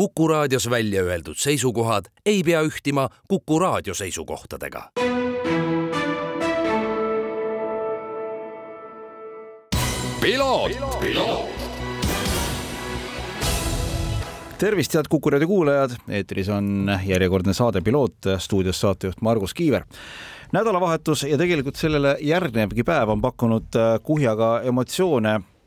Kuku raadios välja öeldud seisukohad ei pea ühtima Kuku raadio seisukohtadega. tervist, head Kuku raadio kuulajad, eetris on järjekordne saade Piloot, stuudios saatejuht Margus Kiiver. Nädalavahetus ja tegelikult sellele järgnevgi päev on pakkunud kuhjaga emotsioone. Äh,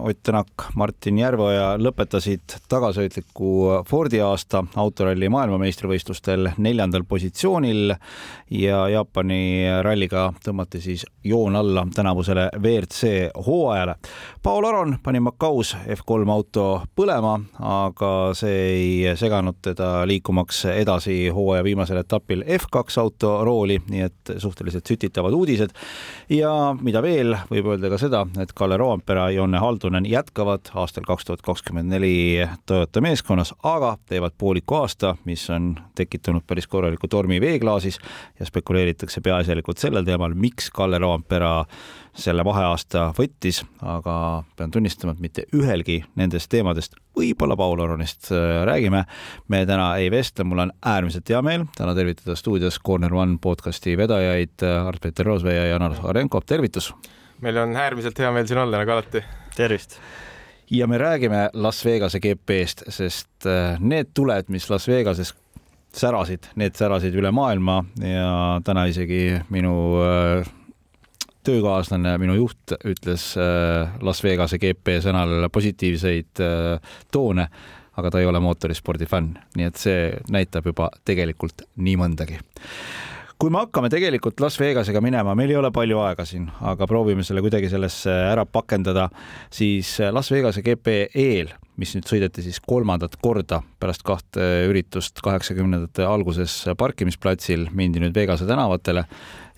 Ott Tänak, Martin Järveoja lõpetasid tagasihoidliku Fordi aasta autoralli maailmameistrivõistlustel neljandal positsioonil ja Jaapani ralliga tõmmati siis joon alla tänavusele WRC hooajale. Paul Aron pani Macaus F3 auto põlema, aga see ei seganud teda liikumaks edasi hooaja viimasel etapil F2 auto rooli, nii et suhteliselt sütitavad uudised. ja mida veel, võib öelda ka seda, et Kalle Roompere ja Jonne Haldunen jätkavad aastal kaks tuhat kakskümmend neli Toyota meeskonnas, aga teevad pooliku aasta, mis on tekitanud päris korraliku tormi veeklaasis ja spekuleeritakse peaasjalikult sellel teemal, miks Kalle Roompera selle vaheaasta võttis, aga pean tunnistama, et mitte ühelgi nendest teemadest, võib-olla Paul Aronist räägime, me täna ei vestle, mul on äärmiselt hea meel täna tervitada stuudios Corner One podcasti vedajaid Art-Peeter Roosvee ja Janar Arenko, tervitus! Meil on äärmiselt hea meel siin olla, nagu alati. tervist! ja me räägime Las Vegase GP-st, sest äh, need tuled, mis Las Vegases särasid, need särasid üle maailma ja täna isegi minu äh, töökaaslane, minu juht ütles äh, Las Vegase GP sõnal positiivseid toone, aga ta ei ole mootorispordi fänn, nii et see näitab juba tegelikult nii mõndagi kui me hakkame tegelikult Las Vegasega minema, meil ei ole palju aega siin, aga proovime selle kuidagi sellesse ära pakendada, siis Las Vegase GP eel, mis nüüd sõideti siis kolmandat korda pärast kahte üritust kaheksakümnendate alguses parkimisplatsil, mindi nüüd Vegase tänavatele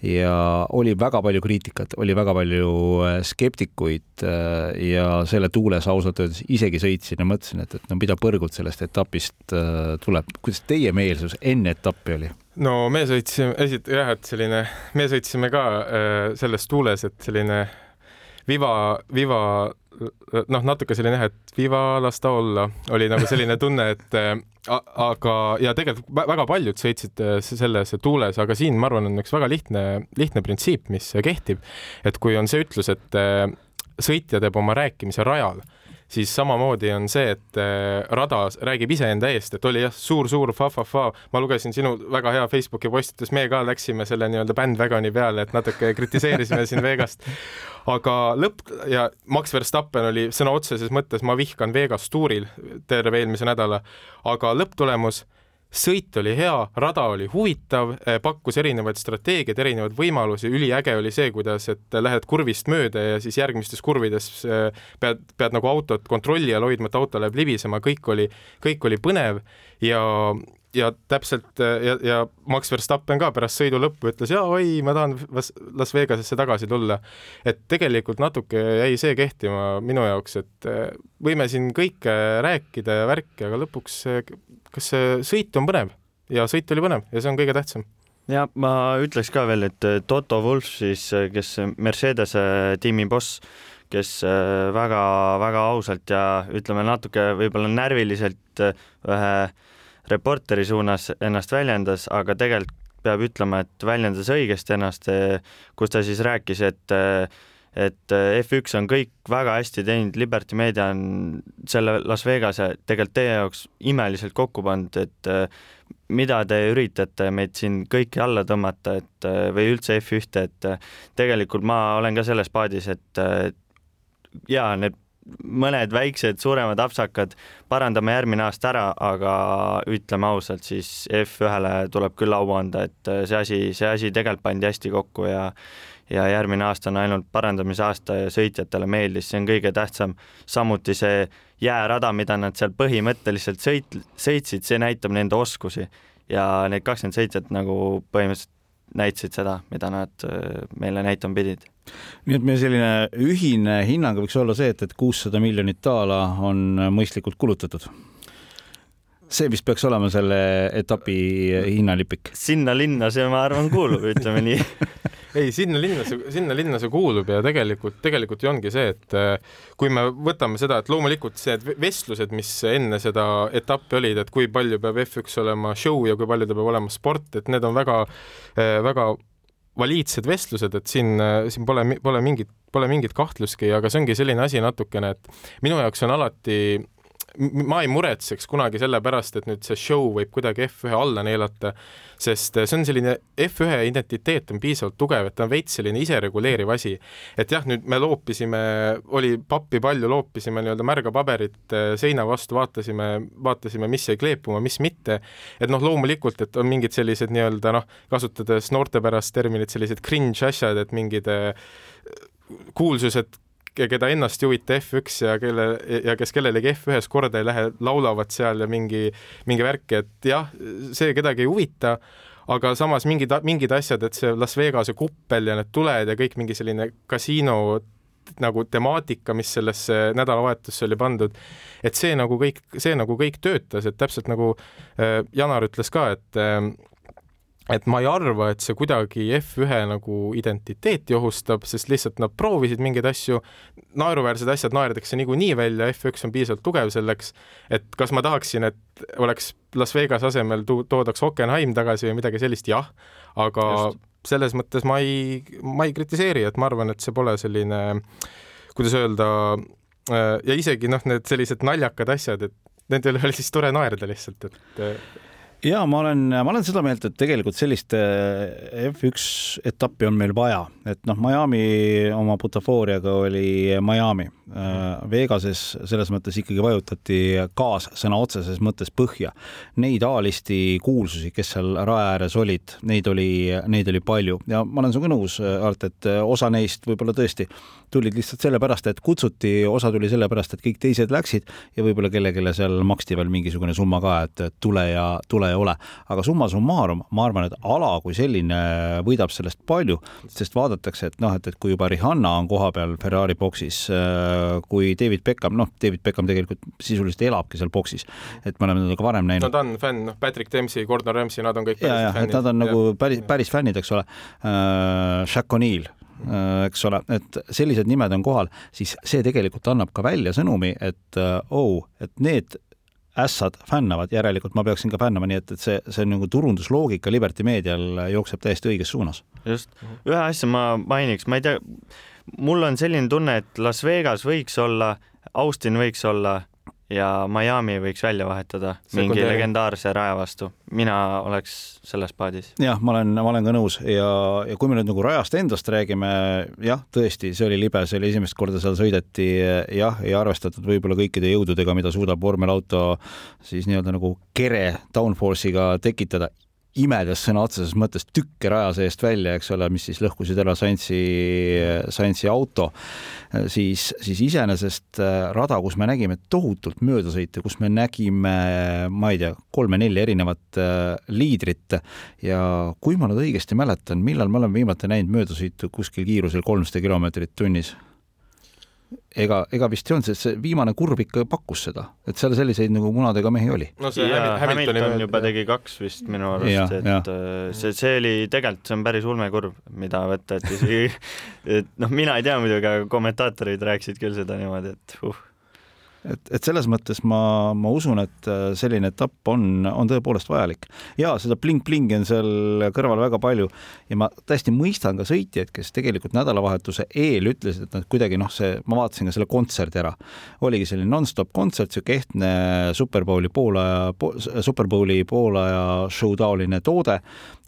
ja oli väga palju kriitikat, oli väga palju äh, skeptikuid äh, ja selle tuules ausalt öeldes isegi sõitsin ja mõtlesin, et, et no mida põrgult sellest etapist äh, tuleb. kuidas teie meelsus enne etappi oli? No me sõitsime, esit-, jah, et selline, me sõitsime ka selles tuules, et selline viva, viva noh, natuke selline jah, et viva, las ta olla, oli nagu selline tunne, et aga, ja tegelikult väga paljud sõitsid selles tuules, aga siin ma arvan, on üks väga lihtne, lihtne printsiip, mis kehtib. et kui on see ütlus, et sõitja teeb oma rääkimise rajal siis samamoodi on see, et äh, rada räägib iseenda eest, et oli jah suur,, suur-suur fa-fa-fa, ma lugesin sinu väga hea Facebooki postitus, me ka läksime selle nii-öelda bandwagoni peale, et natuke kritiseerisime siin Vegast. aga lõpp ja Max Verstappen oli sõna otseses mõttes, ma vihkan Vegas tuuril terve eelmise nädala, aga lõpptulemus sõit oli hea, rada oli huvitav, eh, pakkus erinevaid strateegiaid, erinevaid võimalusi, üliäge oli see, kuidas, et lähed kurvist mööda ja siis järgmistes kurvides eh, pead, pead nagu autot kontrolli all hoidma, et auto läheb libisema, kõik oli, kõik oli põnev ja ja täpselt ja, ja Max Verstappen ka pärast sõidu lõppu ütles, jaa, oi, ma tahan Las Vegasesse tagasi tulla. et tegelikult natuke jäi see kehtima minu jaoks, et eh, võime siin kõike rääkida ja värki, aga lõpuks kas see sõit on põnev ja sõit oli põnev ja see on kõige tähtsam ja ma ütleks ka veel, et Toto Wolf siis, kes Mercedese tiimi boss, kes väga-väga ausalt ja ütleme natuke võib-olla närviliselt ühe reporteri suunas ennast väljendas, aga tegelikult peab ütlema, et väljendas õigesti ennast, kus ta siis rääkis, et et F1 on kõik väga hästi teinud, Liberty Media on selle Las Vegase tegelikult teie jaoks imeliselt kokku pannud, et mida te üritate meid siin kõiki alla tõmmata, et või üldse F1-te, et tegelikult ma olen ka selles paadis, et jaa, need mõned väiksed suuremad apsakad parandame järgmine aasta ära, aga ütleme ausalt, siis F1-le tuleb küll au anda, et see asi, see asi tegelikult pandi hästi kokku ja ja järgmine aasta on ainult parandamise aasta ja sõitjatele meeldis, see on kõige tähtsam. samuti see jäärada, mida nad seal põhimõtteliselt sõit-, sõitsid, see näitab nende oskusi ja need kakskümmend sõitjat nagu põhimõtteliselt näitasid seda, mida nad meile näitama pidid nii et meie selline ühine hinnang võiks olla see, et, et kuussada miljonit daala on mõistlikult kulutatud. see vist peaks olema selle etapi hinnalipik. sinna linna see, ma arvan, kuulub, ütleme nii ei, sinna linna see, sinna linna see kuulub ja tegelikult, tegelikult ju ongi see, et äh, kui me võtame seda, et loomulikult need vestlused, mis enne seda etappi olid, et kui palju peab F1 olema show ja kui palju ta peab olema sport, et need on väga, äh, väga valiidsed vestlused, et siin, äh, siin pole, pole mingit, pole mingit kahtlustki, aga see ongi selline asi natukene, et minu jaoks on alati ma ei muretseks kunagi selle pärast, et nüüd see show võib kuidagi F1 alla neelata, sest see on selline, F1 identiteet on piisavalt tugev, et ta on veits selline isereguleeriv asi. et jah, nüüd me loopisime, oli pappi palju, loopisime nii-öelda märga paberit eh, seina vastu, vaatasime, vaatasime, mis jäi kleepuma, mis mitte, et noh, loomulikult, et on mingid sellised nii-öelda noh, kasutades noortepärast terminit, sellised cringe asjad, et mingid eh, kuulsused keda ennast ei huvita F1 ja kelle ja kes kellelegi F1-s korda ei lähe, laulavad seal ja mingi, mingi värk, et jah, see kedagi ei huvita, aga samas mingid, mingid asjad, et see Las Vegase kuppel ja need tuled ja kõik mingi selline kasiino nagu temaatika, mis sellesse nädalavahetusse oli pandud, et see nagu kõik, see nagu kõik töötas, et täpselt nagu äh, Janar ütles ka, et äh, et ma ei arva, et see kuidagi F1 nagu identiteeti ohustab, sest lihtsalt nad proovisid mingeid asju, naeruväärsed asjad naerdakse niikuinii välja, F1 on piisavalt tugev selleks, et kas ma tahaksin, et oleks Las Vegas asemel tu-, toodaks Hockenheim tagasi või midagi sellist, jah, aga Just. selles mõttes ma ei, ma ei kritiseeri, et ma arvan, et see pole selline, kuidas öelda, äh, ja isegi noh, need sellised naljakad asjad, et nende üle oli siis tore naerda lihtsalt, et ja ma olen, ma olen seda meelt, et tegelikult sellist äh, F1 etappi on meil vaja, et noh, Miami oma butafooriaga oli Miami. Äh, Vegases selles mõttes ikkagi vajutati gaas sõna otseses mõttes põhja. Neid A-listi kuulsusi, kes seal rae ääres olid, neid oli, neid oli palju ja ma olen sinuga nõus, Art, et osa neist võib-olla tõesti tulid lihtsalt sellepärast, et kutsuti, osa tuli sellepärast, et kõik teised läksid ja võib-olla kellelegi seal maksti veel mingisugune summa ka, et tule ja tule ei ole. aga summa summarum, ma arvan, et ala kui selline võidab sellest palju, sest vaadatakse, et noh, et, et kui juba Rihanna on kohapeal Ferrari boksis, äh, kui David Beckham, noh, David Beckham tegelikult sisuliselt elabki seal boksis, et me oleme teda ka varem näinud. no ta on fänn, noh, Patrick Dempsey, Gordon Ramsay, nad on kõik ja, ja, et nad on nagu päris, päris fännid, eks ole uh,. Shaq O'Neal uh,, eks ole, et sellised nimed on kohal, siis see tegelikult annab ka välja sõnumi, et uh, oh, et need ässad fännavad, järelikult ma peaksin ka fännama, nii et, et see, see nagu turundusloogika Liberty meedial jookseb täiesti õiges suunas. just, ühe asja ma mainiks, ma ei tea, mul on selline tunne, et Las Vegas võiks olla, Austin võiks olla ja Miami võiks välja vahetada mingi legendaarse raja vastu. mina oleks selles paadis. jah, ma olen, ma olen ka nõus ja, ja kui me nüüd nagu rajast endast räägime, jah, tõesti, see oli libe, see oli esimest korda seal sõideti, jah, ei arvestatud võib-olla kõikide jõududega, mida suudab vormelauto siis nii-öelda nagu kere downforce'iga tekitada imedes sõna otseses mõttes tükke raja seest välja, eks ole, mis siis lõhkusid ära Saintsi, Saintsi auto, siis, siis iseenesest äh, rada, kus me nägime tohutult möödasõite, kus me nägime, ma ei tea, kolme-nelja erinevat äh, liidrit ja kui ma nüüd õigesti mäletan, millal me oleme viimati näinud möödasõitu kuskil kiirusel kolmsada kilomeetrit tunnis ega, ega vist ei olnud, sest see viimane kurv ikka pakkus seda, et seal selliseid nagu munadega mehi oli. no see ja, Hamilton, Hamilton juba tegi kaks vist minu arust, et ja. Äh, see, see oli tegelikult, see on päris ulmekurv, mida võtta, et isegi, et noh, mina ei tea muidugi, aga kommentaatorid rääkisid küll seda niimoodi, et uh et, et selles mõttes ma, ma usun, et äh, selline etapp on, on tõepoolest vajalik. ja seda bling-blingi on seal kõrval väga palju ja ma täiesti mõistan ka sõitjaid, kes tegelikult nädalavahetuse eel ütlesid, et nad kuidagi noh, see, ma vaatasin ka selle kontserdi ära, oligi selline nonstop kontsert, niisugune ehtne Superbowli poolaja po,, Superbowli poolaja show taoline toode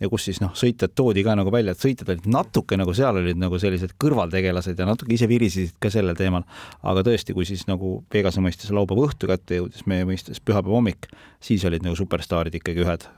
ja kus siis noh, sõitjad toodi ka nagu välja, et sõitjad olid natuke nagu seal olid nagu sellised kõrvaltegelased ja natuke ise virisesid ka sellel teemal. aga tõesti, kui siis nagu Pegase mõistes laupäeva õhtu kätte jõudis, meie mõistes pühapäeva hommik, siis olid nagu superstaarid ikkagi ühed.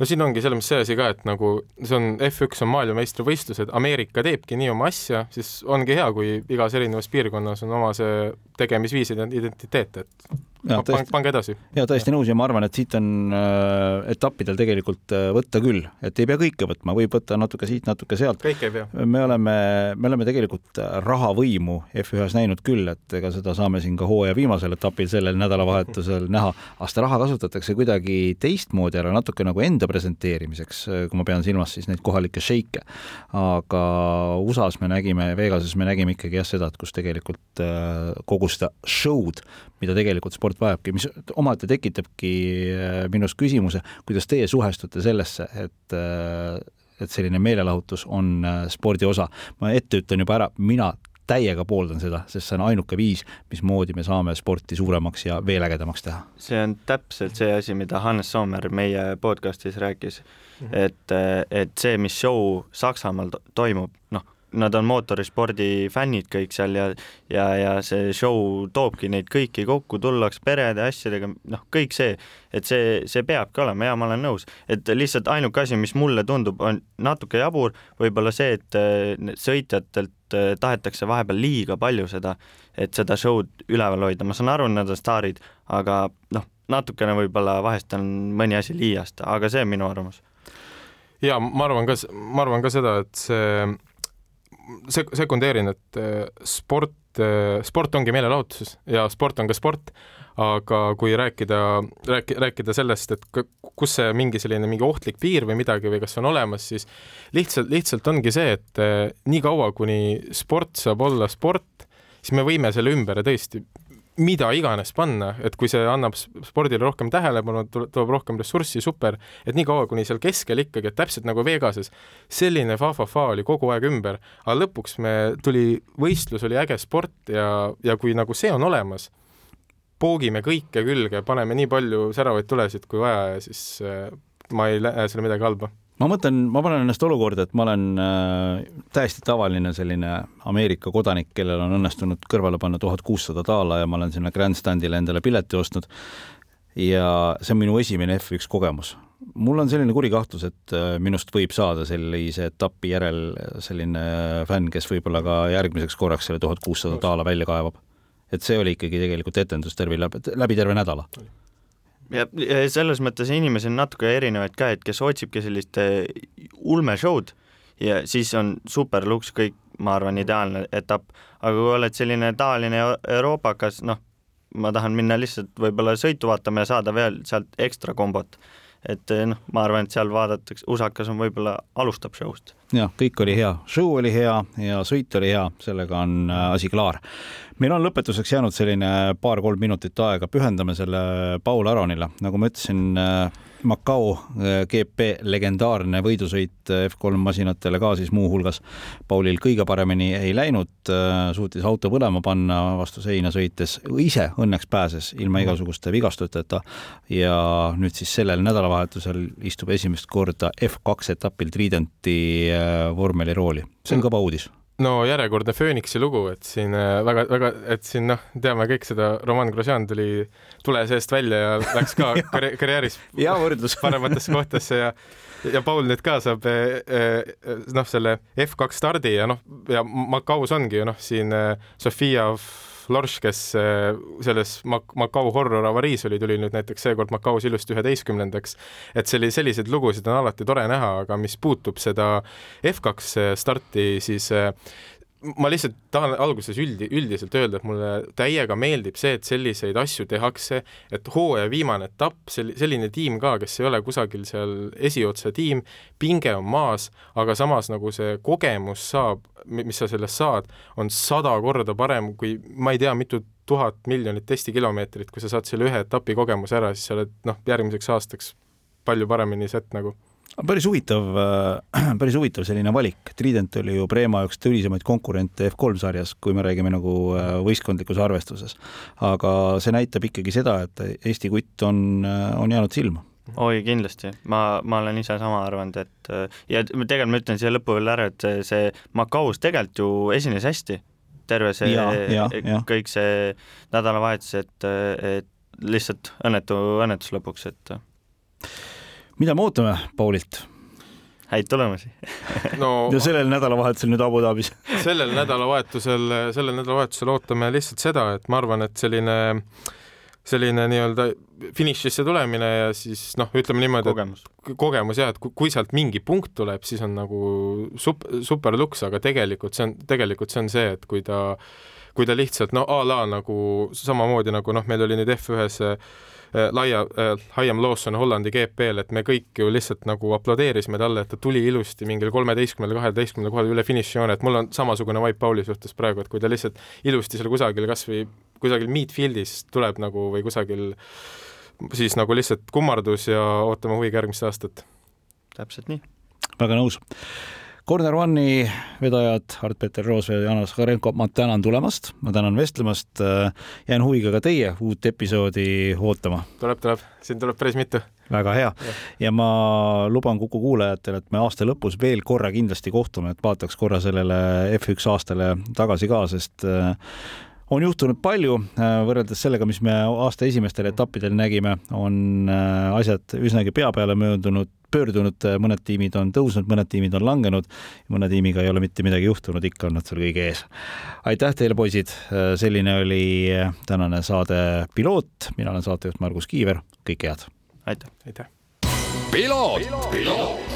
No siin ongi selles mõttes see asi ka, et nagu see on F1 on maailmameistrivõistlused, Ameerika teebki nii oma asja, siis ongi hea, kui igas erinevas piirkonnas on oma see tegemisviis, identiteet, et ja pange, pange edasi. ja täiesti nõus ja ma arvan, et siit on äh, etappidel tegelikult äh, võtta küll, et ei pea kõike võtma, võib võtta natuke siit, natuke sealt. kõike ei pea. me oleme, me oleme tegelikult rahavõimu F1-s näinud küll, et ega seda saame siin ka hooaja viimasel etapil sellel nädalavahetusel näha, aga seda raha kasutatakse kuidagi teistmoodi ära, natuke nagu enda presenteerimiseks, kui ma pean silmas siis neid kohalikke šeike. aga USA-s me nägime, Vegases me nägime ikkagi jah seda, et kus tegelikult äh, kogu seda show'd, mida tegelikult sport vajabki, mis omaette tekitabki äh, minus küsimuse, kuidas teie suhestute sellesse, et äh, et selline meelelahutus on spordi osa. ma ette ütlen juba ära, mina täiega pooldan seda, sest see on ainuke viis, mismoodi me saame sporti suuremaks ja veel ägedamaks teha. see on täpselt see asi, mida Hannes Soomer meie podcastis rääkis mm, -hmm. et, et see, mis show Saksamaal toimub, noh nad on mootorispordi fännid kõik seal ja ja, ja see show toobki neid kõiki kokku, tullakse perede asjadega, noh, kõik see, et see, see peabki olema ja ma olen nõus, et lihtsalt ainuke asi, mis mulle tundub, on natuke jabur, võib-olla see, et äh, sõitjatelt äh, tahetakse vahepeal liiga palju seda, et seda show'd üleval hoida, ma saan aru, nad on staarid, aga noh, natukene võib-olla vahest on mõni asi liiast, aga see on minu arvamus. ja ma arvan ka, ma arvan ka seda, et see sek-, sekundeerin, et äh, sport, äh, sport ongi meelelahutus ja sport on ka sport, aga kui rääkida, rääki-, rääkida sellest, et kus see mingi selline mingi ohtlik piir või midagi või kas on olemas, siis lihtsalt, lihtsalt ongi see, et äh, niikaua, kuni sport saab olla sport, siis me võime selle ümber tõesti mida iganes panna, et kui see annab spordile rohkem tähelepanu, toob rohkem ressurssi, super, et niikaua, kuni seal keskel ikkagi, et täpselt nagu Vegases, selline fa-fa-fa oli kogu aeg ümber, aga lõpuks me, tuli, võistlus oli äge sport ja, ja kui nagu see on olemas, poogime kõike külge, paneme nii palju säravaid tulesid kui vaja ja siis äh, ma ei näe seal midagi halba ma mõtlen, ma panen ennast olukorda, et ma olen äh, täiesti tavaline selline Ameerika kodanik, kellel on õnnestunud kõrvale panna tuhat kuussada daala ja ma olen sinna grandstandile endale pileti ostnud. ja see on minu esimene F1 kogemus. mul on selline kuri kahtlus, et äh, minust võib saada sellise etapi järel selline fänn, kes võib-olla ka järgmiseks korraks selle tuhat kuussada daala välja kaevab. et see oli ikkagi tegelikult etendus terve läbi, läbi terve nädala ja, ja selles mõttes inimesi on natuke erinevaid ka, et kes otsibki sellist eh, ulmeshow'd ja siis on super luks kõik, ma arvan, ideaalne etapp, aga kui oled selline tavaline euroopakas, noh, ma tahan minna lihtsalt võib-olla sõitu vaatama ja saada veel sealt ekstra kombot et eh, noh, ma arvan, et seal vaadatakse, usakas on võib-olla, alustab show'st. jah, kõik oli hea, show oli hea ja sõit oli hea, sellega on äh, asi klaar. Meil on lõpetuseks jäänud selline paar-kolm minutit aega, pühendame selle Paul Aronile, nagu ma ütlesin äh, Macau äh, GP legendaarne võidusõit äh, F3 masinatele ka siis muuhulgas. Paulil kõige paremini ei läinud, äh, suutis auto põlema panna vastu seina sõites, ise õnneks pääses ilma mhm. igasuguste vigastusteta ja nüüd siis sellel nädalavahetusel istub esimest korda F2 etapil Tridenti vormelirooli. see on kõva uudis no järjekordne Phoenixi lugu, et siin väga-väga, äh, et siin noh, teame kõik seda, Roman Grosjean tuli tule seest välja ja läks ka karj karjääris hea võrdlus. parematesse kohtadesse ja ja Paul nüüd ka saab äh, äh, noh, selle F2 stardi ja noh, ja Macaus ongi ju noh, siin Sofia Lorš, kes äh, selles Macau horror avariis oli, tuli nüüd näiteks seekord Macaus ilusti üheteistkümnendaks. et selli-, selliseid lugusid on alati tore näha, aga mis puutub seda F2 starti, siis äh, ma lihtsalt tahan alguses üldi, üldiselt öelda, et mulle täiega meeldib see, et selliseid asju tehakse, et hooaja viimane etapp, sel-, selline tiim ka, kes ei ole kusagil seal esiotsa tiim, pinge on maas, aga samas nagu see kogemus saab, mis sa sellest saad, on sada korda parem kui ma ei tea, mitu tuhat miljonit testikilomeetrit, kui sa saad selle ühe etapi kogemuse ära, siis sa oled noh, järgmiseks aastaks palju paremini set nagu päris huvitav, äh, päris huvitav selline valik. Trident oli ju Prema üks tõsisemaid konkurente F3 sarjas, kui me räägime nagu äh, võistkondlikus arvestuses. aga see näitab ikkagi seda, et Eesti kutt on, äh, on jäänud silma. Oi, kindlasti, ma, ma olen ise sama arvanud, et ja tegelikult ma ütlen siia lõppu veel ära, et see, Macaus tegelikult ju esines hästi, terve see, kõik see nädalavahetus, et, et lihtsalt õnnetu õnnetus lõpuks, et mida me ootame Paulilt? häid tulemusi. No ja sellel nädalavahetusel nüüd Abu Dhabis. Sellel nädalavahetusel, sellel nädalavahetusel ootame lihtsalt seda, et ma arvan, et selline selline nii-öelda finišisse tulemine ja siis noh, ütleme niimoodi, kogemus, kogemus jah, et kui, kui sealt mingi punkt tuleb, siis on nagu sup-, super luks, aga tegelikult see on, tegelikult see on see, et kui ta kui ta lihtsalt no a la nagu samamoodi nagu noh, meil oli nüüd F1-s Äh, laia äh,, Hayam Lawson Hollandi GP-l, et me kõik ju lihtsalt nagu aplodeerisime talle, et ta tuli ilusti mingil kolmeteistkümnendal, kaheteistkümnendal kohal üle finišijoone, et mul on samasugune vibe Pauli suhtes praegu, et kui ta lihtsalt ilusti seal kusagil kas või kusagil midfield'is tuleb nagu või kusagil siis nagu lihtsalt kummardus ja ootame huviga järgmist aastat. täpselt nii. väga nõus Corner One'i vedajad Art-Peter Roosvee ja Janos Karenko, ma tänan tulemast, ma tänan vestlemast. jään huviga ka teie uut episoodi ootama. tuleb, tuleb, siin tuleb päris mitu. väga hea ja ma luban Kuku kuulajatele, et me aasta lõpus veel korra kindlasti kohtume, et vaataks korra sellele F1 aastale tagasi ka, sest äh, on juhtunud palju äh, võrreldes sellega, mis me aasta esimestel etappidel nägime, on äh, asjad üsnagi pea peale möödunud pöördunud, mõned tiimid on tõusnud, mõned tiimid on langenud, mõne tiimiga ei ole mitte midagi juhtunud, ikka on nad seal kõige ees. aitäh teile, poisid, selline oli tänane saade Piloot, mina olen saatejuht Margus Kiiver, kõike head! aitäh! aitäh! piloot, piloot.!